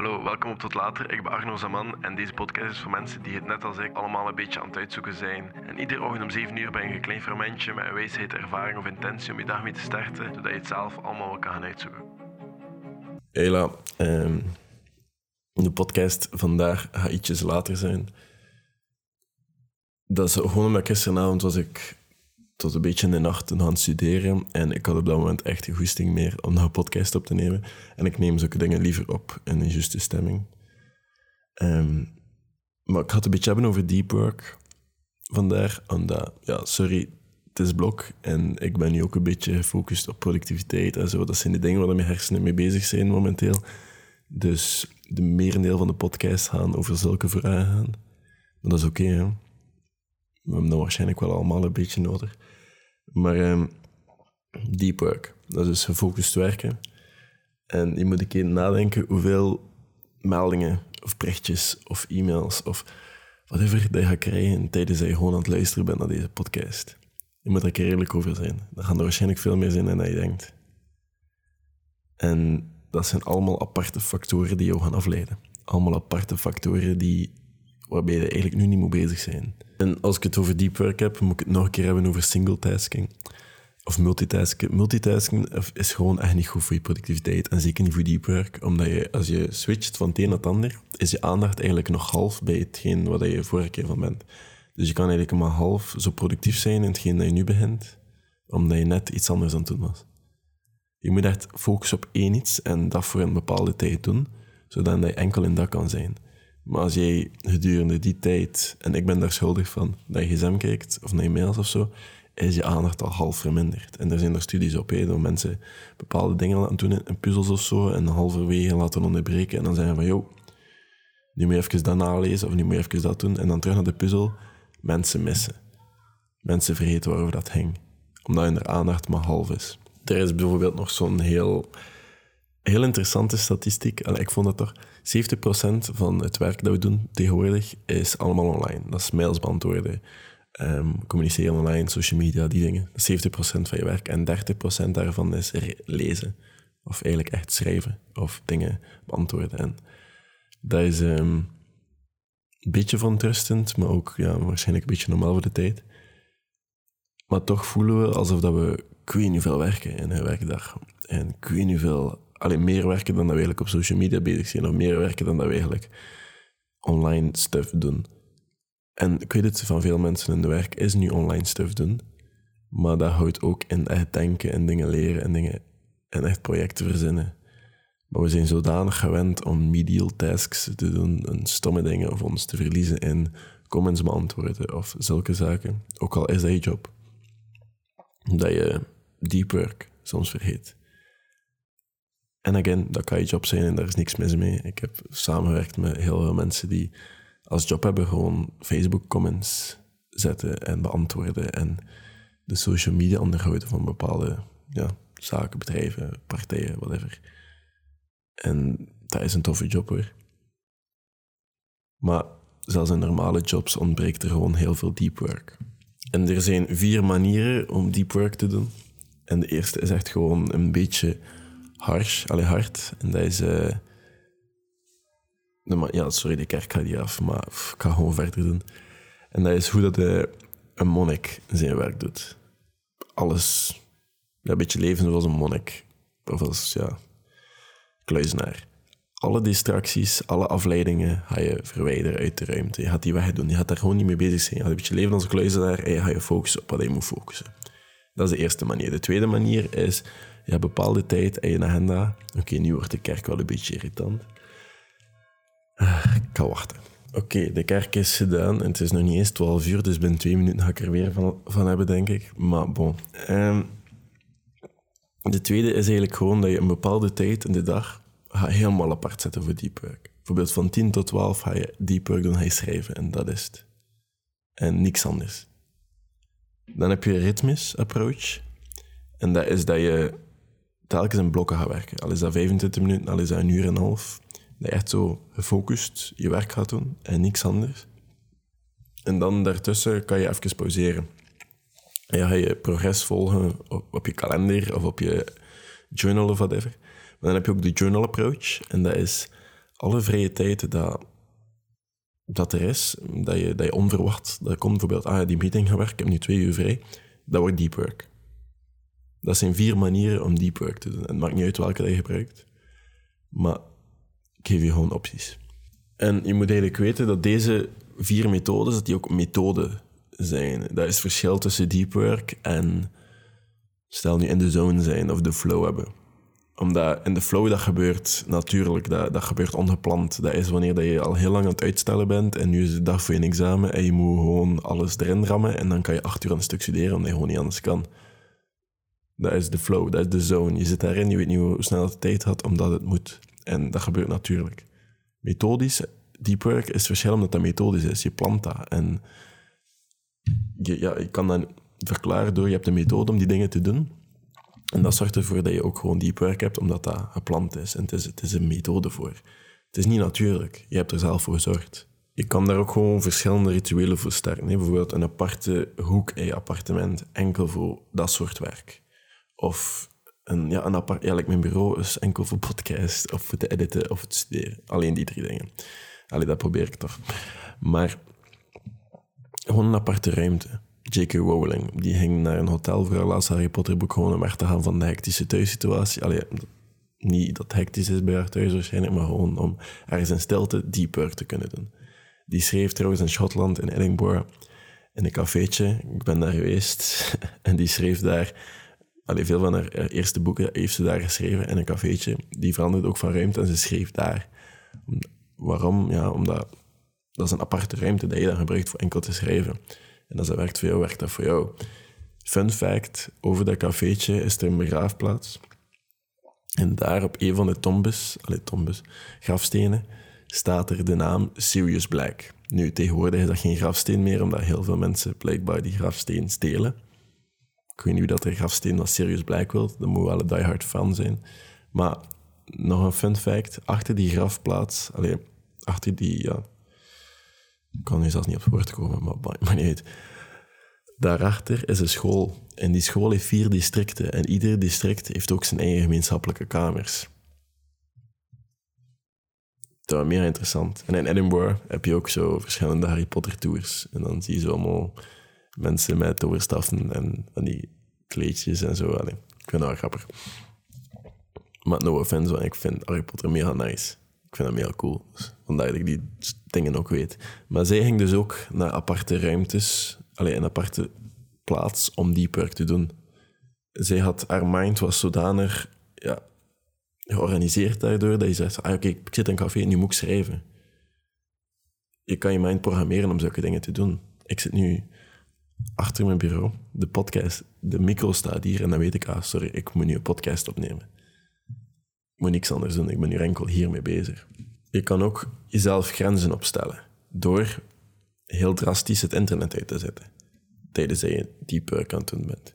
Hallo, welkom op Tot Later. Ik ben Arno Zaman en deze podcast is voor mensen die het net als ik allemaal een beetje aan het uitzoeken zijn. En iedere ochtend om 7 uur ben je een klein fermentje met een wijsheid, ervaring of intentie om je dag mee te starten, zodat je het zelf allemaal wel kan gaan uitzoeken. Hela, ehm, de podcast vandaag gaat ietsjes later zijn. Dat is gewoon omdat gisteravond was ik tot een beetje in de nacht aan het studeren. En ik had op dat moment echt geen goesting meer om een podcast op te nemen. En ik neem zulke dingen liever op in een juiste stemming. Ehm, maar ik had een beetje hebben over deep work vandaag. Omdat, ja, sorry, het is blok. En ik ben nu ook een beetje gefocust op productiviteit en zo. Dat zijn de dingen waar mijn hersenen mee bezig zijn momenteel. Dus de merendeel van de podcast gaan over zulke vragen. Maar dat is oké, hè. We hebben dat waarschijnlijk wel allemaal een beetje nodig. Maar um, deep work, dat is dus gefocust werken. En je moet een keer nadenken hoeveel meldingen of berichtjes of e-mails of whatever dat je gaat krijgen tijdens dat je gewoon aan het luisteren bent naar deze podcast. Je moet er keer eerlijk over zijn. Dan gaan er waarschijnlijk veel meer zijn dan je denkt. En dat zijn allemaal aparte factoren die jou gaan afleiden. Allemaal aparte factoren die, waarbij je eigenlijk nu niet moet bezig zijn. En als ik het over deep work heb, moet ik het nog een keer hebben over single tasking. Of multitasking. Multitasking is gewoon echt niet goed voor je productiviteit. En zeker niet voor deep work. Omdat je, als je switcht van het een naar het ander, is je aandacht eigenlijk nog half bij hetgeen wat je vorige keer van bent. Dus je kan eigenlijk maar half zo productief zijn in hetgeen dat je nu begint, omdat je net iets anders aan het doen was. Je moet echt focussen op één iets en dat voor een bepaalde tijd doen, zodat je enkel in dat kan zijn. Maar als jij gedurende die tijd, en ik ben daar schuldig van, naar je gsm kijkt of naar je mails of zo, is je aandacht al half verminderd. En er zijn er studies op, hè, dat mensen bepaalde dingen laten doen in puzzels of zo, en halverwege laten onderbreken, en dan zeggen van, joh, nu moet je even dat nalezen, of nu moet je even dat doen, en dan terug naar de puzzel, mensen missen. Mensen vergeten waarover dat ging, omdat hun aandacht maar half is. Er is bijvoorbeeld nog zo'n heel, heel interessante statistiek, ik vond dat toch 70% van het werk dat we doen tegenwoordig is allemaal online. Dat is mails beantwoorden, um, communiceren online, social media, die dingen. Dat is 70% van je werk. En 30% daarvan is lezen. Of eigenlijk echt schrijven. Of dingen beantwoorden. En dat is um, een beetje verontrustend, maar ook ja, waarschijnlijk een beetje normaal voor de tijd. Maar toch voelen we alsof dat we ik weet niet veel werken in een werkdag. En ik weet alleen meer werken dan dat we eigenlijk op social media bezig zijn, of meer werken dan dat we eigenlijk online stuff doen. En ik weet het, van veel mensen in de werk is nu online stuff doen, maar dat houdt ook in echt denken en dingen leren en, dingen, en echt projecten verzinnen. Maar we zijn zodanig gewend om medial tasks te doen, en stomme dingen, of ons te verliezen in comments beantwoorden of zulke zaken. Ook al is dat je job. Dat je deep work soms vergeet. En again, dat kan je job zijn en daar is niks mis mee. Ik heb samengewerkt met heel veel mensen die als job hebben gewoon Facebook comments zetten en beantwoorden en de social media onderhouden van bepaalde ja, zaken, bedrijven, partijen, whatever. En dat is een toffe job hoor. Maar zelfs in normale jobs ontbreekt er gewoon heel veel deep work. En er zijn vier manieren om deep work te doen. En de eerste is echt gewoon een beetje harsh, allee, hard. En dat is... Uh, ja, sorry, de kerk gaat hier af, maar ik ga gewoon verder doen. En dat is hoe dat de, een monnik zijn werk doet. Alles... Ja, een beetje leven zoals een monnik. Of als, ja, kluizenaar. Alle distracties, alle afleidingen ga je verwijderen uit de ruimte. Je gaat die wegdoen. Je gaat daar gewoon niet mee bezig zijn. Je gaat een beetje leven als een kluizenaar en je gaat je focussen op wat je moet focussen. Dat is de eerste manier. De tweede manier is ja, bepaalde tijd je agenda. Oké, nu wordt de kerk wel een beetje irritant. Uh, ik kan wachten. Oké, de kerk is gedaan en het is nog niet eens 12 uur, dus binnen twee minuten ga ik er weer van, van hebben, denk ik. Maar bon. Um, de tweede is eigenlijk gewoon dat je een bepaalde tijd in de dag helemaal apart zetten voor deep work. Bijvoorbeeld van 10 tot 12 ga je deep work doen, ga je schrijven en dat is het. En niks anders. Dan heb je ritmisch approach. En dat is dat je telkens in blokken gaat werken. Al is dat 25 minuten, al is dat een uur en een half. Dat je echt zo gefocust je werk gaat doen en niks anders. En dan daartussen kan je even pauzeren. En je ga je progress volgen op, op je kalender of op je journal of whatever. Maar dan heb je ook de journal approach. En dat is alle vrije tijd dat, dat er is, dat je, dat je onverwacht, dat komt bijvoorbeeld, ah, die meeting gaan werken, ik heb nu twee uur vrij, dat wordt deep work. Dat zijn vier manieren om deep work te doen. het maakt niet uit welke je gebruikt, maar ik geef je gewoon opties. En je moet eigenlijk weten dat deze vier methodes, dat die ook methoden zijn. Dat is het verschil tussen deep work en stel nu in de zone zijn of de flow hebben. Omdat in de flow dat gebeurt natuurlijk, dat, dat gebeurt ongepland. Dat is wanneer dat je al heel lang aan het uitstellen bent en nu is de dag voor je examen en je moet gewoon alles erin rammen en dan kan je acht uur aan een stuk studeren omdat je gewoon niet anders kan. Dat is de flow, dat is de zone. Je zit daarin, je weet niet hoe snel het tijd had omdat het moet. En dat gebeurt natuurlijk. Methodisch, deep work is verschil omdat dat methodisch is. Je plant dat en je, ja, je kan dat verklaren door je hebt een methode om die dingen te doen. En dat zorgt ervoor dat je ook gewoon deep work hebt, omdat dat gepland is. En het is, het is een methode voor. Het is niet natuurlijk. Je hebt er zelf voor gezorgd. Je kan daar ook gewoon verschillende rituelen voor starten. Bijvoorbeeld een aparte hoek in je appartement, enkel voor dat soort werk. Of een, ja, een apart, ja, mijn bureau is enkel voor podcast, of voor te editen, of het studeren. Alleen die drie dingen. Allee, dat probeer ik toch. Maar gewoon een aparte ruimte. J.K. Rowling, die ging naar een hotel voor haar laatste Harry Potter boek gewoon om weg te gaan van de hectische thuissituatie. Allee, niet dat hectisch is bij haar thuis waarschijnlijk, maar gewoon om ergens in stilte deep work te kunnen doen. Die schreef trouwens in Schotland, in Edinburgh, in een cafeetje. Ik ben daar geweest en die schreef daar... Allee, veel van haar eerste boeken heeft ze daar geschreven in een cafeetje. Die veranderde ook van ruimte en ze schreef daar. Waarom? Ja, omdat dat is een aparte ruimte die je dan gebruikt voor enkel te schrijven. En als dat werkt voor jou, werkt dat voor jou. Fun fact, over dat cafeetje is er een begraafplaats. En daar op een van de tombes, allee, tombes, grafstenen, staat er de naam Sirius Black. Nu, tegenwoordig is dat geen grafsteen meer, omdat heel veel mensen blijkbaar die grafsteen stelen. Ik weet niet wie dat er grafsteen van Sirius Black wil, dat moet wel een diehard fan zijn. Maar nog een fun fact, achter die grafplaats, allee, achter die, ja, ik kan nu zelfs niet op het woord komen, maar, maar niet uit. Daarachter is een school. En die school heeft vier districten. En ieder district heeft ook zijn eigen gemeenschappelijke kamers. Dat is meer interessant. En in Edinburgh heb je ook zo verschillende Harry Potter tours. En dan zie je zo allemaal mensen met toverstaffen en van die kleedjes en zo. Allee, ik vind dat wel grappig. Maar no offense, want ik vind Harry Potter mega nice. Ik vind dat heel cool. Dus vandaar dat ik die dingen ook weet. Maar zij ging dus ook naar aparte ruimtes, alleen een aparte plaats om die work te doen. Zij had, haar mind was zodanig ja, georganiseerd daardoor dat je zegt, ah, oké, ik zit in een café en nu moet ik schrijven. Je kan je mind programmeren om zulke dingen te doen. Ik zit nu achter mijn bureau, de podcast, de micro staat hier en dan weet ik, ah, sorry, ik moet nu een podcast opnemen moet niks anders doen. Ik ben nu enkel hiermee bezig. Je kan ook jezelf grenzen opstellen door heel drastisch het internet uit te zetten tijdens dat je aan het doen bent.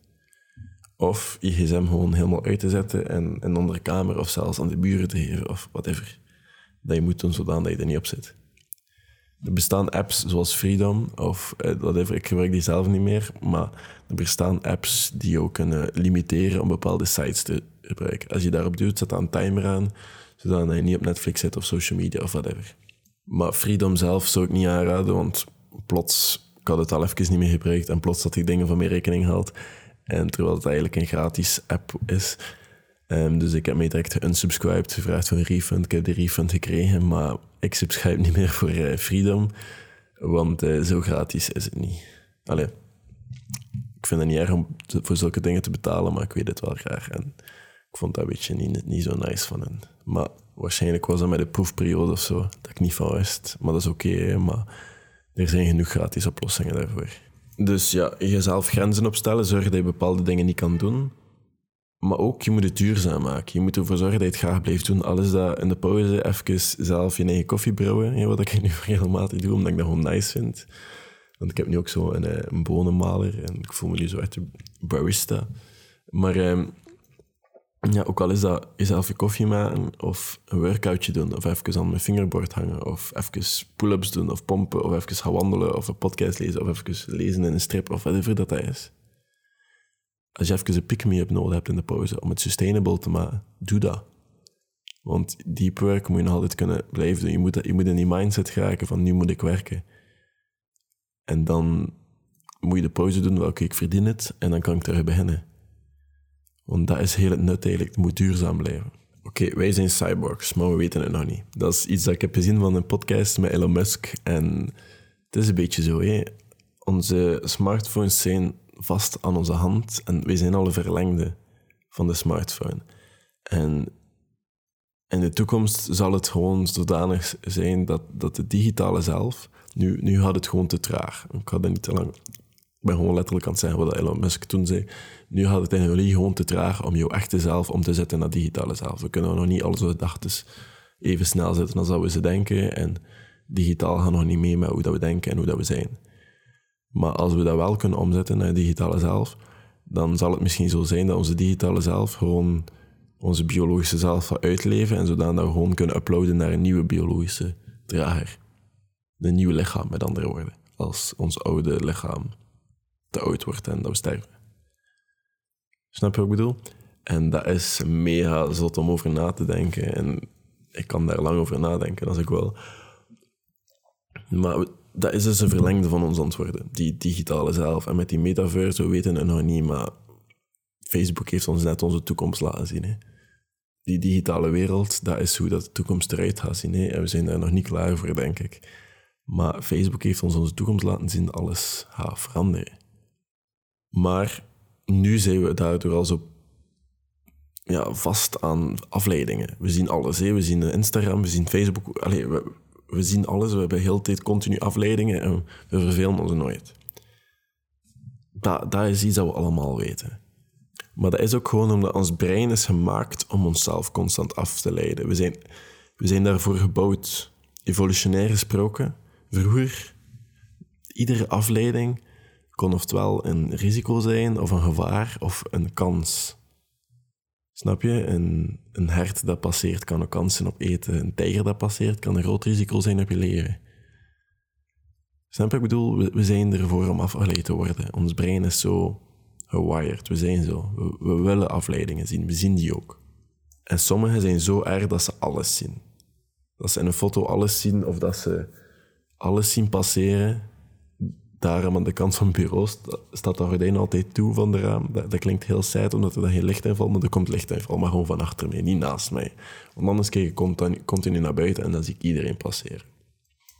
Of je gsm gewoon helemaal uit te zetten en een andere kamer of zelfs aan de buren te geven of whatever. Dat je moet doen zodat je er niet op zit. Er bestaan apps zoals Freedom of eh, whatever, ik gebruik die zelf niet meer, maar er bestaan apps die jou kunnen limiteren om bepaalde sites te gebruiken. Als je daarop doet, zet dan een timer aan, zodat je niet op Netflix zit of social media of whatever. Maar Freedom zelf zou ik niet aanraden, want plots, ik had het al even niet meer gebruikt en plots had ik dingen van mijn rekening gehaald. En terwijl het eigenlijk een gratis app is. Um, dus ik heb mij direct unsubscribed, gevraagd voor een refund. Ik heb de refund gekregen, maar ik subscribe niet meer voor uh, Freedom, want uh, zo gratis is het niet. Allee, ik vind het niet erg om voor zulke dingen te betalen, maar ik weet het wel graag. En ik vond dat een beetje niet, niet zo nice van hen. Maar waarschijnlijk was dat met de proefperiode of zo, dat ik niet van wist. Maar dat is oké, maar er zijn genoeg gratis oplossingen daarvoor. Dus ja, jezelf grenzen opstellen, zorgen dat je bepaalde dingen niet kan doen. Maar ook, je moet het duurzaam maken. Je moet ervoor zorgen dat je het graag blijft doen. Alles dat in de pauze even zelf je eigen koffie brouwen, wat ik nu regelmatig doe, omdat ik dat gewoon nice vind. Want ik heb nu ook zo een, eh, een bonenmaler en ik voel me nu zo echt een barista. Maar ehm, ja, ook al is dat jezelf je koffie maken of een workoutje doen of even aan mijn fingerboard hangen of even pull-ups doen of pompen of even gaan wandelen of een podcast lezen of even lezen in een strip of whatever dat, dat is. Als je even een pick-me-up nodig hebt in de pauze om het sustainable te maken, doe dat. Want deep work moet je nog altijd kunnen blijven doen. Je moet, je moet in die mindset geraken van nu moet ik werken. En dan moet je de pauze doen, oké, ik verdien het en dan kan ik terug beginnen. Want dat is heel het nut eigenlijk, het moet duurzaam blijven. Oké, wij zijn cyborgs, maar we weten het nog niet. Dat is iets dat ik heb gezien van een podcast met Elon Musk. En het is een beetje zo, hè. Onze smartphones zijn vast aan onze hand en wij zijn alle verlengde van de smartphone. En in de toekomst zal het gewoon zodanig zijn dat, dat de digitale zelf... Nu, nu gaat het gewoon te traag. Ik ga dat niet te lang... Ik ben gewoon letterlijk aan het zeggen wat Elon Musk toen zei. Nu gaat het technologie gewoon te traag om jouw echte zelf om te zetten naar digitale zelf. We kunnen nog niet al onze gedachten even snel zetten als dat we ze denken. En digitaal gaan nog niet mee met hoe dat we denken en hoe dat we zijn. Maar als we dat wel kunnen omzetten naar digitale zelf, dan zal het misschien zo zijn dat onze digitale zelf gewoon onze biologische zelf gaat uitleven en zodat we gewoon kunnen uploaden naar een nieuwe biologische drager. Een nieuw lichaam, met andere woorden. Als ons oude lichaam te oud wordt en dat we sterven. Snap je wat ik bedoel? En dat is mega zot om over na te denken. En ik kan daar lang over nadenken als ik wil. Maar dat is dus een verlengde van ons antwoorden, die digitale zelf. En met die metaverse, we weten het nog niet, maar Facebook heeft ons net onze toekomst laten zien. Hè. Die digitale wereld, dat is hoe dat de toekomst eruit gaat zien. Hè. En we zijn daar nog niet klaar voor, denk ik. Maar Facebook heeft ons onze toekomst laten zien, alles gaat veranderen. Maar nu zijn we daardoor al zo ja, vast aan afleidingen. We zien alles. Hè. We zien Instagram, we zien Facebook. Allee, we, we zien alles. We hebben heel de tijd continu afleidingen en we vervelen ons nooit. Dat, dat is iets dat we allemaal weten. Maar dat is ook gewoon omdat ons brein is gemaakt om onszelf constant af te leiden. We zijn, we zijn daarvoor gebouwd, evolutionair gesproken. Vroeger, iedere afleiding kon oftewel een risico zijn, of een gevaar, of een kans. Snap je? Een, een hert dat passeert kan een kans zijn op eten. Een tijger dat passeert kan een groot risico zijn op je leven. Snap je? Ik bedoel, we, we zijn ervoor om afgeleid te worden. Ons brein is zo gewired. We zijn zo. We, we willen afleidingen zien. We zien die ook. En sommigen zijn zo erg dat ze alles zien. Dat ze in een foto alles zien of dat ze alles zien passeren daarom aan de kant van het bureau staat dat gordijn altijd toe van de raam. Dat, klinkt heel saai, omdat er dan geen licht in valt, maar er komt licht in valt, maar gewoon van achter mij, niet naast mij. Want anders kijk ik continu naar buiten en dan zie ik iedereen passeren.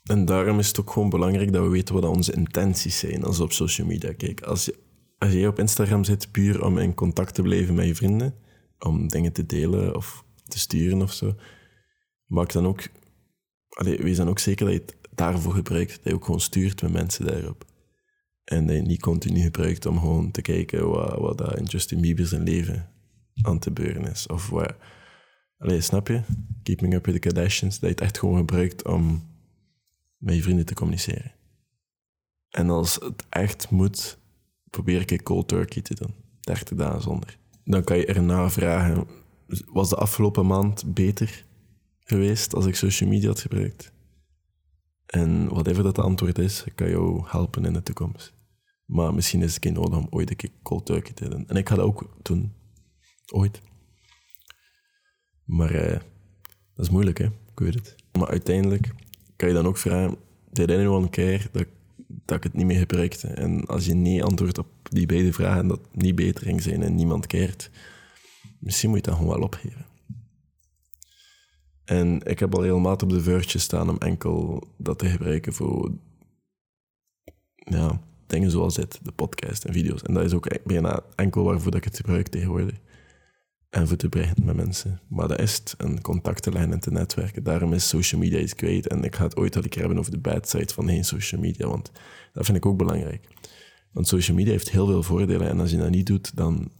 En daarom is het ook gewoon belangrijk dat we weten wat onze intenties zijn als we op social media kijken. Als je, als je op Instagram zit puur om in contact te blijven met je vrienden, om dingen te delen of te sturen of zo, maak dan ook... Allee, wees dan ook zeker dat je het daarvoor gebruikt, dat je ook gewoon stuurt met mensen daarop. En dat je niet continu gebruikt om gewoon te kijken wat, wat dat in Justin Bieber zijn leven aan te beuren is. Of wat... Allee, snap je? Keeping Up with the Kardashians. Dat je het echt gewoon gebruikt om met je vrienden te communiceren. En als het echt moet, probeer ik cold turkey te doen. 30 dagen zonder. Dan kan je erna vragen, was de afgelopen maand beter geweest als ik social media had gebruikt? En whatever dat antwoord is, kan jou helpen in de toekomst. Maar misschien is het geen nodig om ooit een keer cold turkey te doen. En ik ga dat ook doen. Ooit. Maar uh, dat is moeilijk, hè? Ik weet het. Maar uiteindelijk kan je dan ook vragen: Did anyone care dat, dat ik het niet meer gebruikte? En als je nee antwoordt op die beide vragen, dat niet beter ging zijn en niemand keert, misschien moet je dat gewoon wel opgeven. En ik heb al heel maat op de vuurtje staan om enkel dat te gebruiken voor ja, dingen zoals dit, de podcast en video's. En dat is ook bijna enkel waarvoor dat ik het gebruik tegenwoordig. En voor te bereiken met mensen. Maar dat is het, een contactenlijn en te netwerken. Daarom is social media is great. En ik ga het ooit al een keer hebben over de bad side van geen social media, want dat vind ik ook belangrijk. Want social media heeft heel veel voordelen en als je dat niet doet, dan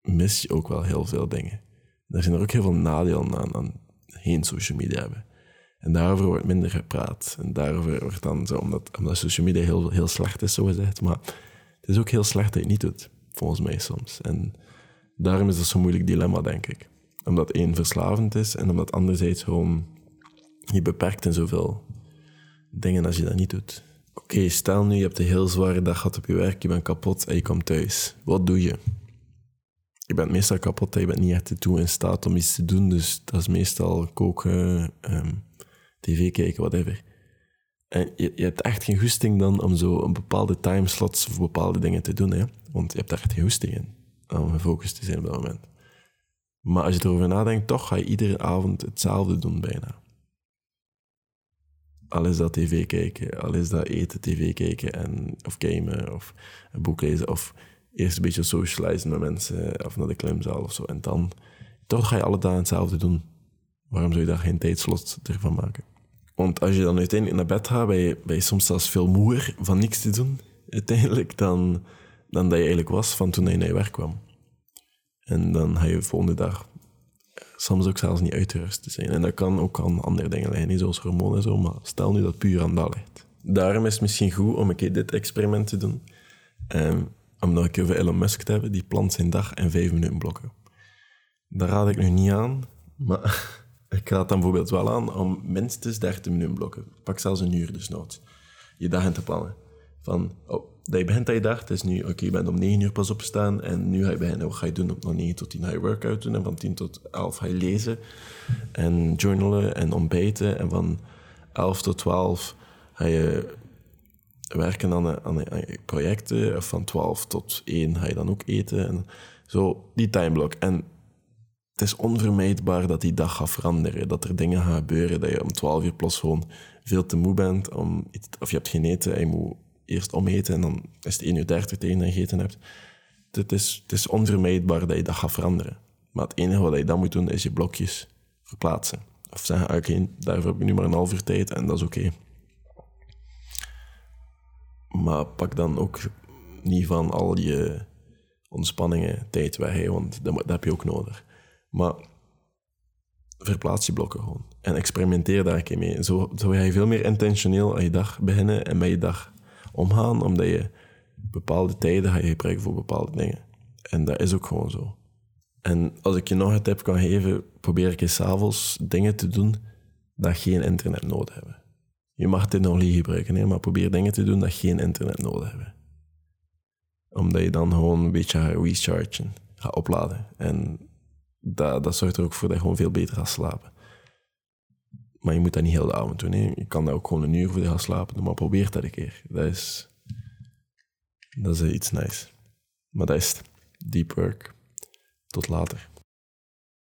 mis je ook wel heel veel dingen. Er zijn er ook heel veel nadelen aan, aan geen social media hebben. En daarover wordt minder gepraat. En daarover wordt dan zo, omdat, omdat social media heel, heel slecht is, zo gezegd. Maar het is ook heel slecht dat je het niet doet, volgens mij soms. En daarom is dat zo'n moeilijk dilemma, denk ik. Omdat één verslavend is en omdat anderzijds gewoon je beperkt in zoveel dingen als je dat niet doet. Oké, stel nu je hebt een heel zware dag gehad op je werk, je bent kapot en je komt thuis. Wat doe je? Je bent meestal kapot, je bent niet echt toe in staat om iets te doen. Dus dat is meestal koken, ehm, tv kijken, whatever. En je, hebt echt geen goesting dan om zo een bepaalde timeslots voor bepaalde dingen te doen. Hè? Want je hebt daar echt geen goesting in om gefocust te zijn op dat moment. Maar als je erover nadenkt, toch ga je iedere avond hetzelfde doen bijna. Al is dat tv kijken, al is dat eten, tv kijken en, of gamen of een boek lezen of eerst een beetje socializen met mensen of naar de klimzaal of zo. En dan toch ga je alle dagen hetzelfde doen. Waarom zou je daar geen tijdslot ervan maken? Want als je dan uiteindelijk naar bed gaat, ben je, soms zelfs veel moer van niks te doen, uiteindelijk, dan, dan dat je eigenlijk was van toen je naar je werk kwam. En dan ga je de volgende dag soms ook zelfs niet uitgerust te zijn. En dat kan ook aan andere dingen liggen, niet zoals hormonen en zo, maar stel nu dat puur aan dat ligt. Daarom is het misschien goed om een keer dit experiment te doen. Um, om een keer Elon Musk te hebben, die plant zijn dag in vijf minuten blokken. Daar raad ik nu niet aan, maar ik raad dan bijvoorbeeld wel aan om minstens 30 minuten blokken. Pak zelfs een uur nood. Je dag in te plannen. Van, oh, je begint aan je dag, het is nu, oké, je bent om 9 uur pas opstaan en nu ga je beginnen. Wat ga je doen? Van 9 tot 10 ga je workout doen en van 10 tot 11 ga je lezen en journalen en ontbijten en van 11 tot 12 ga je werken aan, projecten. Van 12 tot 1 ga je dan ook eten. En zo, die timeblok. En het is onvermijdbaar dat die dag gaat veranderen. Dat er dingen gaan gebeuren. Dat je om 12 uur plots gewoon veel te moe bent. Om of je hebt geen eten en je moet eerst ometen. En dan is het 1 uur 30 tegen dat je gegeten hebt. Het is, het is onvermijdbaar dat je dat gaat veranderen. Maar het enige wat je dan moet doen, is je blokjes verplaatsen. Of zeggen, ah, oké, daarvoor heb ik nu maar een half uur tijd en dat is oké. Maar pak dan ook niet van al je ontspanningen tijd weg, want dat, heb je ook nodig. Maar verplaats je blokken gewoon. En experimenteer daar een keer mee. Zo, zo ga je veel meer intentioneel aan je dag beginnen en met je dag omgaan, omdat je bepaalde tijden ga je gebruiken voor bepaalde dingen. En dat is ook gewoon zo. En als ik je nog een tip kan geven, probeer ik eens s'avonds dingen te doen dat geen internet nodig hebben. Je mag technologie gebruiken, hè, maar probeer dingen te doen dat geen internet nodig hebben. Omdat je dan gewoon een beetje gaat rechargen, gaat opladen. En dat, dat zorgt er ook voor dat je gewoon veel beter gaat slapen. Maar je moet dat niet heel de avond doen. Hè. Je kan daar ook gewoon een uur voor gaan slapen, maar probeer dat een keer. Dat is, dat is iets nice. Maar dat is deep work. Tot later.